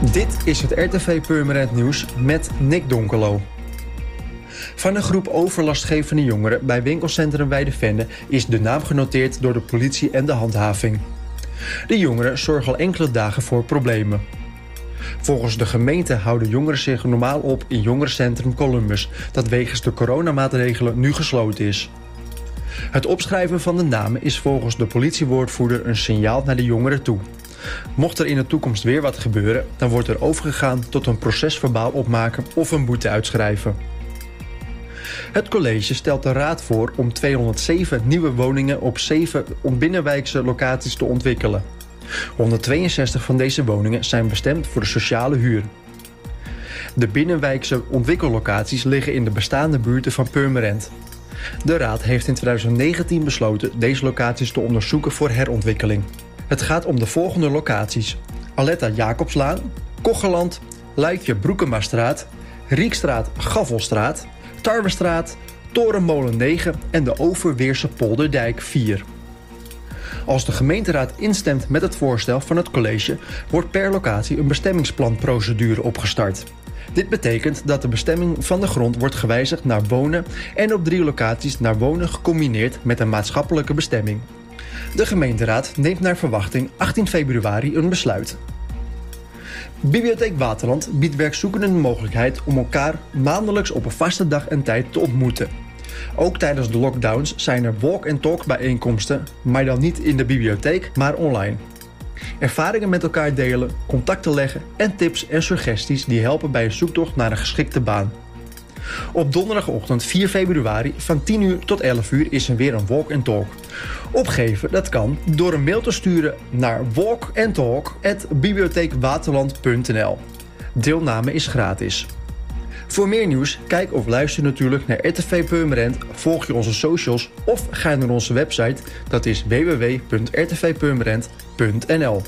Dit is het RTV Purmerend Nieuws met Nick Donkelo. Van een groep overlastgevende jongeren bij winkelcentrum Weidevende is de naam genoteerd door de politie en de handhaving. De jongeren zorgen al enkele dagen voor problemen. Volgens de gemeente houden jongeren zich normaal op in jongerencentrum Columbus, dat wegens de coronamaatregelen nu gesloten is. Het opschrijven van de namen is volgens de politiewoordvoerder een signaal naar de jongeren toe. Mocht er in de toekomst weer wat gebeuren, dan wordt er overgegaan tot een procesverbaal opmaken of een boete uitschrijven. Het college stelt de raad voor om 207 nieuwe woningen op 7 binnenwijkse locaties te ontwikkelen. 162 van deze woningen zijn bestemd voor de sociale huur. De binnenwijkse ontwikkellocaties liggen in de bestaande buurten van Purmerend. De raad heeft in 2019 besloten deze locaties te onderzoeken voor herontwikkeling. Het gaat om de volgende locaties: Aletta Jacobslaan, Kocheland, Luikje Broekemastraat, Riekstraat Gaffelstraat, Tarwestraat, Torenmolen 9 en de Overweerse Polderdijk 4. Als de gemeenteraad instemt met het voorstel van het college, wordt per locatie een bestemmingsplanprocedure opgestart. Dit betekent dat de bestemming van de grond wordt gewijzigd naar wonen en op drie locaties naar wonen gecombineerd met een maatschappelijke bestemming. De gemeenteraad neemt naar verwachting 18 februari een besluit. Bibliotheek Waterland biedt werkzoekenden de mogelijkheid om elkaar maandelijks op een vaste dag en tijd te ontmoeten. Ook tijdens de lockdowns zijn er walk-and-talk bijeenkomsten, maar dan niet in de bibliotheek, maar online. Ervaringen met elkaar delen, contacten leggen en tips en suggesties die helpen bij een zoektocht naar een geschikte baan. Op donderdagochtend 4 februari van 10 uur tot 11 uur is er weer een walk and talk. Opgeven dat kan door een mail te sturen naar walkandtalk@bibliotheekwaterland.nl. Deelname is gratis. Voor meer nieuws, kijk of luister natuurlijk naar RTV Purmerend, volg je onze socials of ga naar onze website, dat is www.rtvpurmerend.nl.